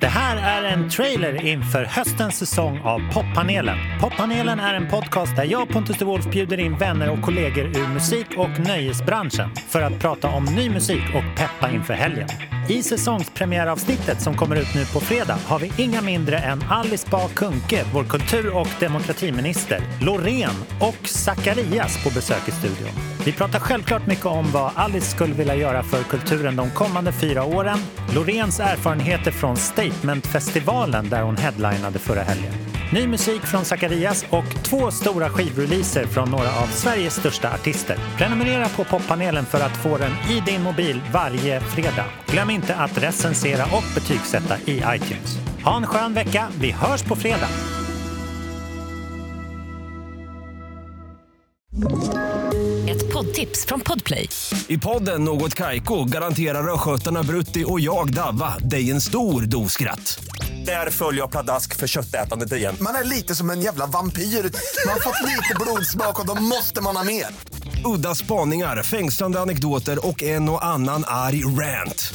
Det här är en trailer inför höstens säsong av Poppanelen. Poppanelen är en podcast där jag, Pontus de Wolf, bjuder in vänner och kollegor ur musik och nöjesbranschen för att prata om ny musik och peppa inför helgen. I säsongspremiäravsnittet som kommer ut nu på fredag har vi inga mindre än Alice Bah Kuhnke, vår kultur och demokratiminister, Loreen och Zacharias på besök i studion. Vi pratar självklart mycket om vad Alice skulle vilja göra för kulturen de kommande fyra åren, Loreens erfarenheter från Statementfestivalen där hon headlinade förra helgen. Ny musik från Zacharias och två stora skivreleaser från några av Sveriges största artister. Prenumerera på poppanelen för att få den i din mobil varje fredag. Glöm inte att recensera och betygsätta i iTunes. Ha en skön vecka. Vi hörs på fredag. Ett poddtips från Podplay. I podden Något Kaiko garanterar östgötarna Brutti och jag, Davva, dig en stor dos skratt. Där följer jag pladask för köttätandet igen. Man är lite som en jävla vampyr. Man har fått lite blodsmak och då måste man ha mer. Udda spaningar, fängslande anekdoter och en och annan arg rant.